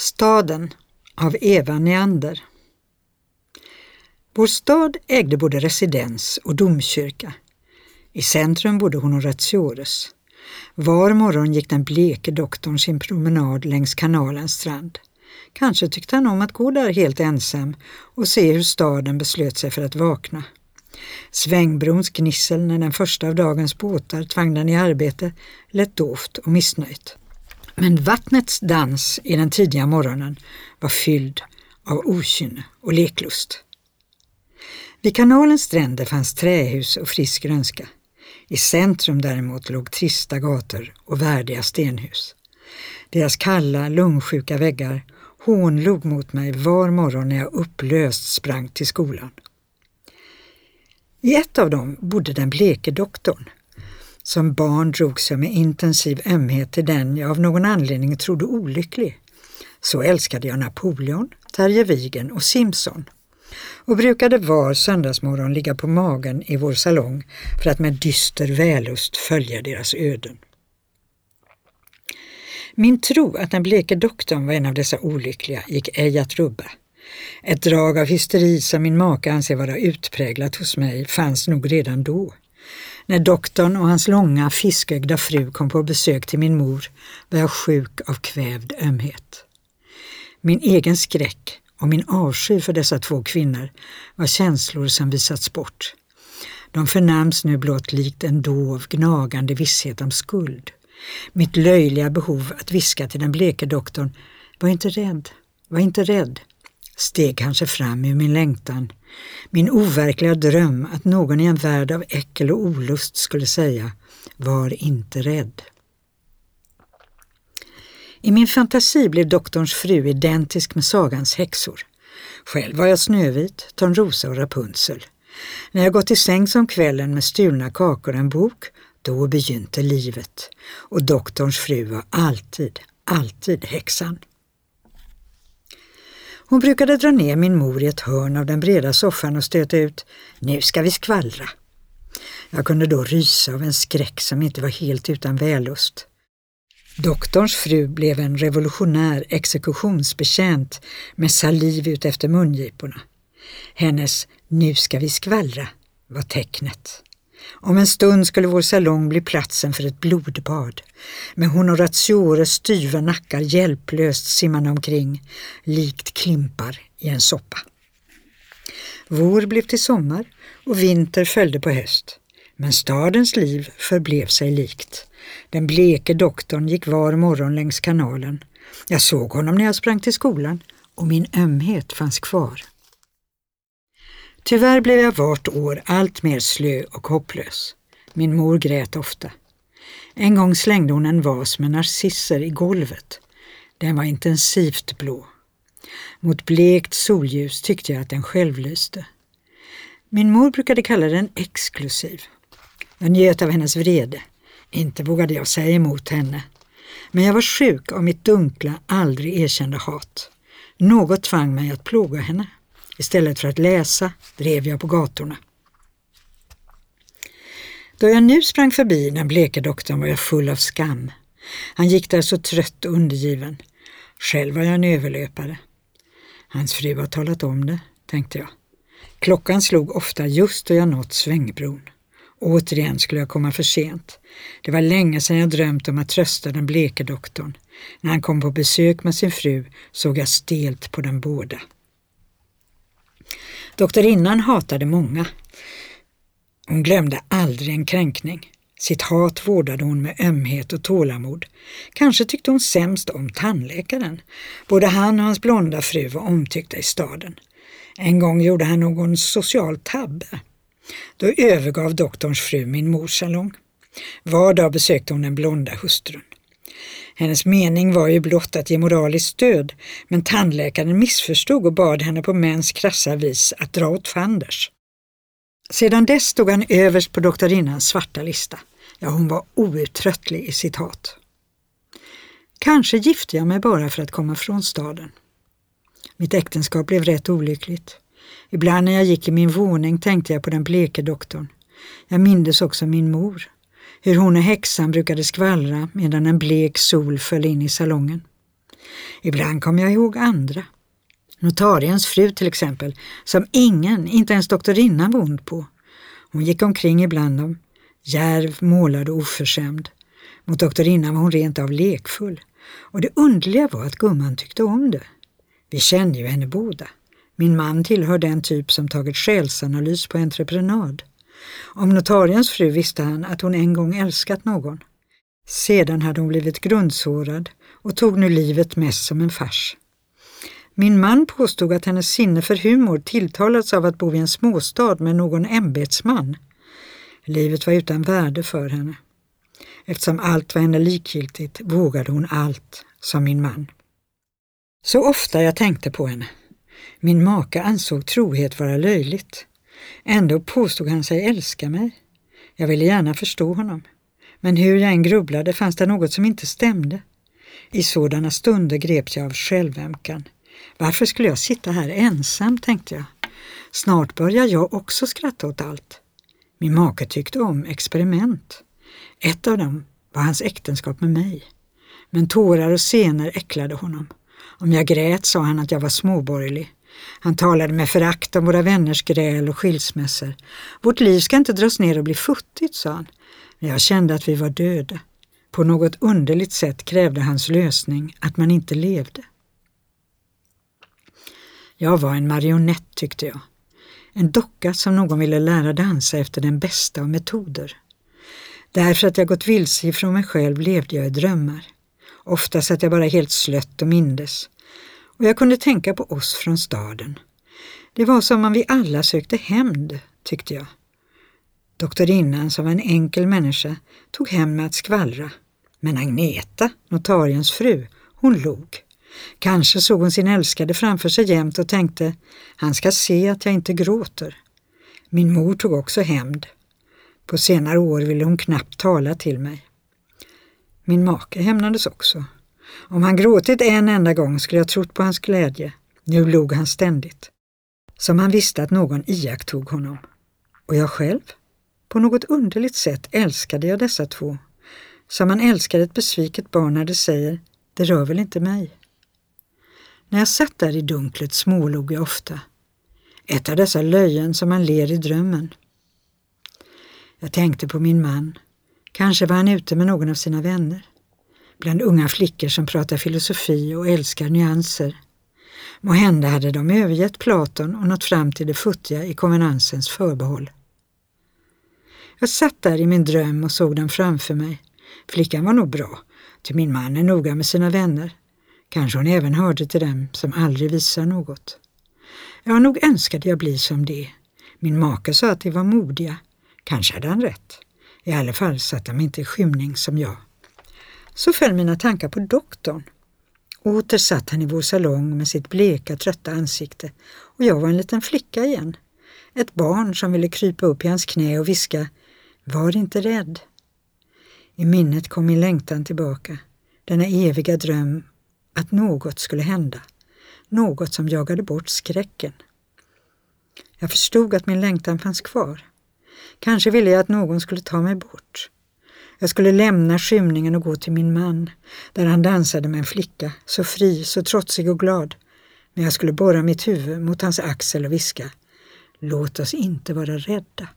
Staden av Eva Neander Vår stad ägde både residens och domkyrka. I centrum bodde Honoratiores. Var morgon gick den bleke doktorn sin promenad längs kanalens strand. Kanske tyckte han om att gå där helt ensam och se hur staden beslöt sig för att vakna. Svängbrons gnissel när den första av dagens båtar tvang den i arbete lät dovt och missnöjt. Men vattnets dans i den tidiga morgonen var fylld av okynne och leklust. Vid kanalens stränder fanns trähus och frisk grönska. I centrum däremot låg trista gator och värdiga stenhus. Deras kalla, lungsjuka väggar hånlog mot mig var morgon när jag upplöst sprang till skolan. I ett av dem bodde den bleke doktorn. Som barn drogs jag med intensiv ömhet till den jag av någon anledning trodde olycklig. Så älskade jag Napoleon, Terje Vigen och Simpson och brukade var söndagsmorgon ligga på magen i vår salong för att med dyster vällust följa deras öden. Min tro att den bleke doktorn var en av dessa olyckliga gick ej att rubba. Ett drag av hysteri som min make anser vara utpräglat hos mig fanns nog redan då. När doktorn och hans långa fiskögda fru kom på besök till min mor var jag sjuk av kvävd ömhet. Min egen skräck och min avsky för dessa två kvinnor var känslor som visats bort. De förnams nu blott likt en dov, gnagande visshet om skuld. Mitt löjliga behov att viska till den bleke doktorn var inte rädd, var inte rädd, steg kanske fram ur min längtan. Min overkliga dröm att någon i en värld av äckel och olust skulle säga Var inte rädd. I min fantasi blev doktorns fru identisk med sagans häxor. Själv var jag Snövit, Törnrosa och Rapunzel. När jag gått till sängs om kvällen med stulna kakor och en bok, då begynte livet. Och doktorns fru var alltid, alltid häxan. Hon brukade dra ner min mor i ett hörn av den breda soffan och stöta ut ”Nu ska vi skvallra”. Jag kunde då rysa av en skräck som inte var helt utan vällust. Doktorns fru blev en revolutionär exekutionsbetjänt med saliv ut efter mungiporna. Hennes ”nu ska vi skvallra” var tecknet. Om en stund skulle vår salong bli platsen för ett blodbad med honoratiores styva nackar hjälplöst simmande omkring, likt klimpar i en soppa. Vår blev till sommar och vinter följde på höst. Men stadens liv förblev sig likt. Den bleke doktorn gick var morgon längs kanalen. Jag såg honom när jag sprang till skolan och min ömhet fanns kvar. Tyvärr blev jag vart år allt mer slö och hopplös. Min mor grät ofta. En gång slängde hon en vas med narcisser i golvet. Den var intensivt blå. Mot blekt solljus tyckte jag att den självlyste. Min mor brukade kalla den exklusiv. Jag njöt av hennes vrede. Inte vågade jag säga emot henne. Men jag var sjuk av mitt dunkla, aldrig erkända hat. Något tvang mig att plåga henne. Istället för att läsa drev jag på gatorna. Då jag nu sprang förbi den bleke doktorn var jag full av skam. Han gick där så trött och undergiven. Själv var jag en överlöpare. Hans fru har talat om det, tänkte jag. Klockan slog ofta just då jag nått svängbron. Återigen skulle jag komma för sent. Det var länge sedan jag drömt om att trösta den bleke doktorn. När han kom på besök med sin fru såg jag stelt på dem båda. Doktorinnan hatade många. Hon glömde aldrig en kränkning. Sitt hat vårdade hon med ömhet och tålamod. Kanske tyckte hon sämst om tandläkaren. Både han och hans blonda fru var omtyckta i staden. En gång gjorde han någon social tabbe. Då övergav doktorns fru min mors salong. Var dag besökte hon den blonda hustrun. Hennes mening var ju blott att ge moraliskt stöd, men tandläkaren missförstod och bad henne på mäns krassa vis att dra åt fanders. Sedan dess stod han överst på doktorinnans svarta lista. Ja, hon var outtröttlig i sitt hat. Kanske gifte jag mig bara för att komma från staden. Mitt äktenskap blev rätt olyckligt. Ibland när jag gick i min våning tänkte jag på den bleke doktorn. Jag mindes också min mor hur hon och häxan brukade skvallra medan en blek sol föll in i salongen. Ibland kom jag ihåg andra. Notariens fru till exempel, som ingen, inte ens doktorinnan, var ond på. Hon gick omkring ibland dem, järv, målad och oförskämd. Mot doktorinnan var hon rent av lekfull. Och det underliga var att gumman tyckte om det. Vi kände ju henne båda. Min man tillhör den typ som tagit själsanalys på entreprenad. Om notariens fru visste han att hon en gång älskat någon. Sedan hade hon blivit grundsårad och tog nu livet mest som en fars. Min man påstod att hennes sinne för humor tilltalats av att bo i en småstad med någon ämbetsman. Livet var utan värde för henne. Eftersom allt var henne likgiltigt vågade hon allt, sa min man. Så ofta jag tänkte på henne. Min maka ansåg trohet vara löjligt. Ändå påstod han sig älska mig. Jag ville gärna förstå honom. Men hur jag än grubblade fanns det något som inte stämde. I sådana stunder greps jag av självömkan. Varför skulle jag sitta här ensam, tänkte jag. Snart börjar jag också skratta åt allt. Min make tyckte om experiment. Ett av dem var hans äktenskap med mig. Men tårar och scener äcklade honom. Om jag grät sa han att jag var småborgerlig. Han talade med förakt om våra vänners gräl och skilsmässor. Vårt liv ska inte dras ner och bli futtigt, sa han. Men jag kände att vi var döda. På något underligt sätt krävde hans lösning att man inte levde. Jag var en marionett tyckte jag. En docka som någon ville lära dansa efter den bästa av metoder. Därför att jag gått vilse ifrån mig själv levde jag i drömmar. Ofta satt jag bara helt slött och mindes. Och jag kunde tänka på oss från staden. Det var som om vi alla sökte hämnd, tyckte jag. Doktorinnan, som var en enkel människa, tog hem med att skvallra. Men Agneta, notariens fru, hon log. Kanske såg hon sin älskade framför sig jämt och tänkte, han ska se att jag inte gråter. Min mor tog också hämnd. På senare år ville hon knappt tala till mig. Min make hämnades också. Om han gråtit en enda gång skulle jag trott på hans glädje. Nu log han ständigt. Som han visste att någon iakttog honom. Och jag själv? På något underligt sätt älskade jag dessa två. Som man älskar ett besviket barn när det säger ”det rör väl inte mig”. När jag satt där i dunklet smålog jag ofta. Ett av dessa löjen som man ler i drömmen. Jag tänkte på min man. Kanske var han ute med någon av sina vänner. Bland unga flickor som pratar filosofi och älskar nyanser. Måhända hade de övergett Platon och nått fram till det futtiga i konvenansens förbehåll. Jag satt där i min dröm och såg dem framför mig. Flickan var nog bra, till min man är noga med sina vänner. Kanske hon även hörde till dem som aldrig visar något. Ja, nog önskade jag bli som det. Min make sa att de var modiga. Kanske hade han rätt. I alla fall satt de inte i skymning som jag. Så föll mina tankar på doktorn. Åter satt han i vår salong med sitt bleka, trötta ansikte och jag var en liten flicka igen. Ett barn som ville krypa upp i hans knä och viska Var inte rädd. I minnet kom min längtan tillbaka, denna eviga dröm att något skulle hända, något som jagade bort skräcken. Jag förstod att min längtan fanns kvar. Kanske ville jag att någon skulle ta mig bort. Jag skulle lämna skymningen och gå till min man, där han dansade med en flicka, så fri, så trotsig och glad. Men jag skulle borra mitt huvud mot hans axel och viska Låt oss inte vara rädda.